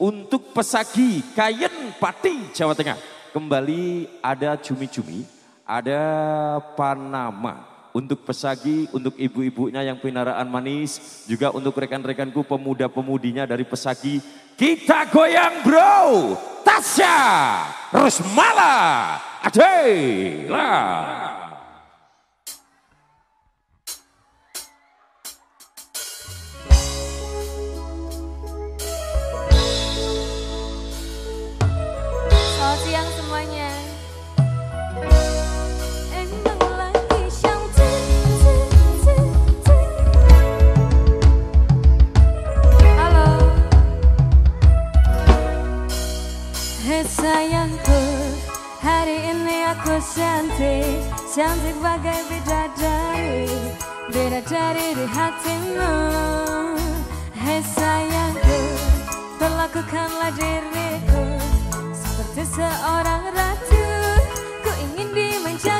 untuk pesagi Kayen Pati Jawa Tengah. Kembali ada cumi-cumi, ada Panama untuk pesagi, untuk ibu-ibunya yang pinaraan manis, juga untuk rekan-rekanku pemuda-pemudinya dari pesagi. Kita goyang bro, Tasya, Rusmala, Adela. Siang semuanya. Halo. Hei sayangku, hari ini aku cantik, cantik bagai bidadari, bidadari di hatimu. Hei sayangku, perlakukanlah seperti seorang ratu, ku ingin dimanja